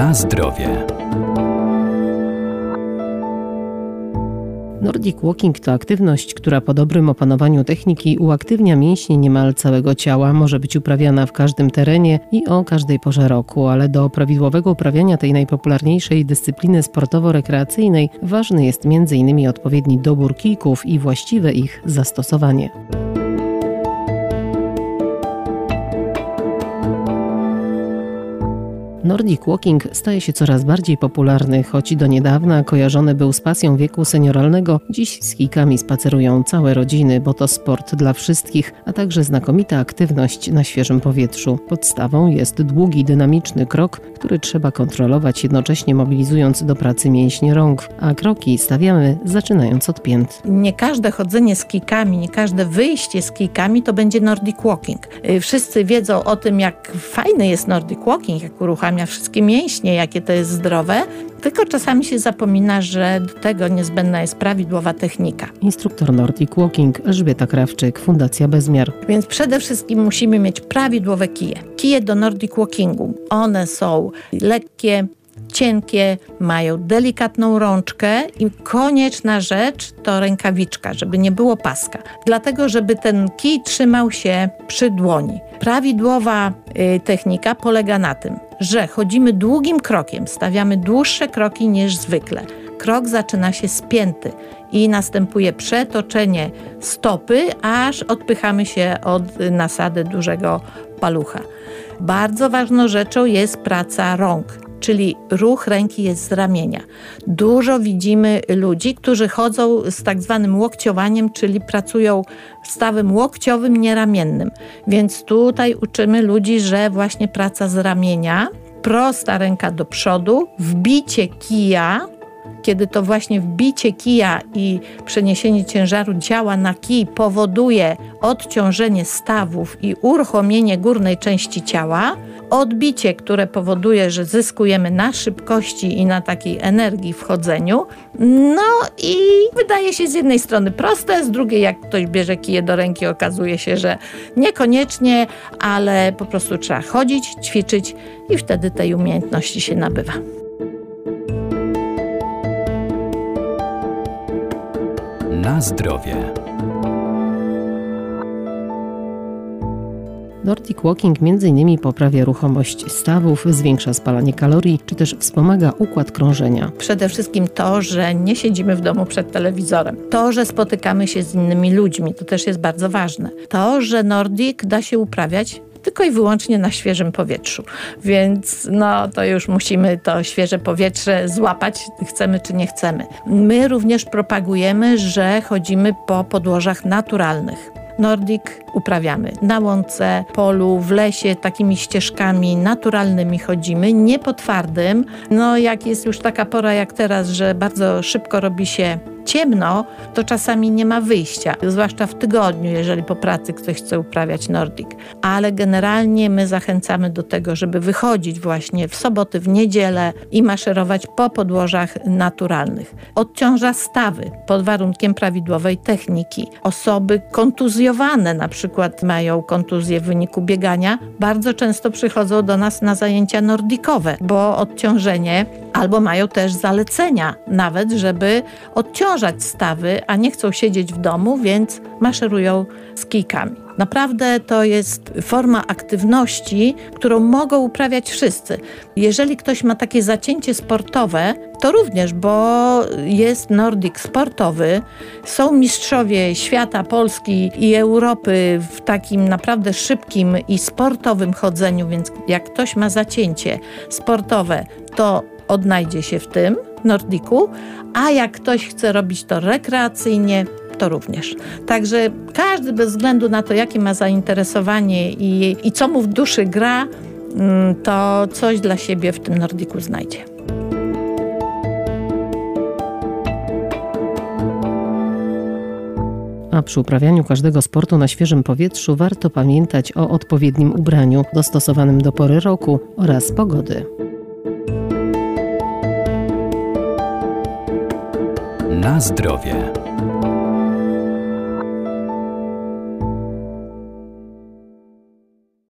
Na zdrowie. Nordic Walking to aktywność, która po dobrym opanowaniu techniki uaktywnia mięśnie niemal całego ciała, może być uprawiana w każdym terenie i o każdej porze roku, ale do prawidłowego uprawiania tej najpopularniejszej dyscypliny sportowo-rekreacyjnej ważny jest m.in. odpowiedni dobór kijków i właściwe ich zastosowanie. Nordic Walking staje się coraz bardziej popularny, choć do niedawna kojarzony był z pasją wieku senioralnego, dziś z kijkami spacerują całe rodziny, bo to sport dla wszystkich, a także znakomita aktywność na świeżym powietrzu. Podstawą jest długi, dynamiczny krok, który trzeba kontrolować, jednocześnie mobilizując do pracy mięśnie rąk, a kroki stawiamy zaczynając od pięt. Nie każde chodzenie z kijkami, nie każde wyjście z kijkami to będzie Nordic Walking. Y, wszyscy wiedzą o tym, jak fajny jest Nordic Walking, jak uruchamia uruchamia wszystkie mięśnie, jakie to jest zdrowe, tylko czasami się zapomina, że do tego niezbędna jest prawidłowa technika. Instruktor Nordic Walking Elżbieta Krawczyk, Fundacja Bezmiar. Więc przede wszystkim musimy mieć prawidłowe kije. Kije do Nordic Walkingu. One są lekkie, cienkie, mają delikatną rączkę i konieczna rzecz to rękawiczka, żeby nie było paska. Dlatego, żeby ten kij trzymał się przy dłoni. Prawidłowa y, technika polega na tym, że chodzimy długim krokiem, stawiamy dłuższe kroki niż zwykle. Krok zaczyna się spięty i następuje przetoczenie stopy, aż odpychamy się od nasady dużego palucha. Bardzo ważną rzeczą jest praca rąk czyli ruch ręki jest z ramienia. Dużo widzimy ludzi, którzy chodzą z tak zwanym łokciowaniem, czyli pracują stawem łokciowym, nieramiennym. Więc tutaj uczymy ludzi, że właśnie praca z ramienia, prosta ręka do przodu, wbicie kija, kiedy to właśnie wbicie kija i przeniesienie ciężaru działa na kij powoduje odciążenie stawów i uruchomienie górnej części ciała, odbicie, które powoduje, że zyskujemy na szybkości i na takiej energii w chodzeniu. No i wydaje się z jednej strony proste, z drugiej jak ktoś bierze kije do ręki okazuje się, że niekoniecznie, ale po prostu trzeba chodzić, ćwiczyć i wtedy tej umiejętności się nabywa. Na zdrowie. Nordic Walking m.in. poprawia ruchomość stawów, zwiększa spalanie kalorii, czy też wspomaga układ krążenia. Przede wszystkim to, że nie siedzimy w domu przed telewizorem. To, że spotykamy się z innymi ludźmi, to też jest bardzo ważne. To, że Nordic da się uprawiać tylko i wyłącznie na świeżym powietrzu. Więc no to już musimy to świeże powietrze złapać, chcemy czy nie chcemy. My również propagujemy, że chodzimy po podłożach naturalnych. Nordic uprawiamy na łące, polu, w lesie, takimi ścieżkami naturalnymi chodzimy, nie po twardym. No jak jest już taka pora jak teraz, że bardzo szybko robi się ciemno, to czasami nie ma wyjścia, zwłaszcza w tygodniu, jeżeli po pracy ktoś chce uprawiać Nordic. Ale generalnie my zachęcamy do tego, żeby wychodzić właśnie w soboty, w niedzielę i maszerować po podłożach naturalnych. Odciąża stawy pod warunkiem prawidłowej techniki. Osoby kontuzjowane, na przykład mają kontuzję w wyniku biegania, bardzo często przychodzą do nas na zajęcia nordikowe, bo odciążenie albo mają też zalecenia nawet, żeby odciążyć stawy, a nie chcą siedzieć w domu, więc maszerują z kijkami. Naprawdę to jest forma aktywności, którą mogą uprawiać wszyscy. Jeżeli ktoś ma takie zacięcie sportowe, to również, bo jest Nordic sportowy, są mistrzowie świata, Polski i Europy w takim naprawdę szybkim i sportowym chodzeniu, więc jak ktoś ma zacięcie sportowe, to odnajdzie się w tym Nordiku, a jak ktoś chce robić to rekreacyjnie, to również. Także każdy bez względu na to, jakie ma zainteresowanie i, i co mu w duszy gra, mm, to coś dla siebie w tym Nordiku znajdzie. A przy uprawianiu każdego sportu na świeżym powietrzu warto pamiętać o odpowiednim ubraniu dostosowanym do pory roku oraz pogody. Na zdrowie.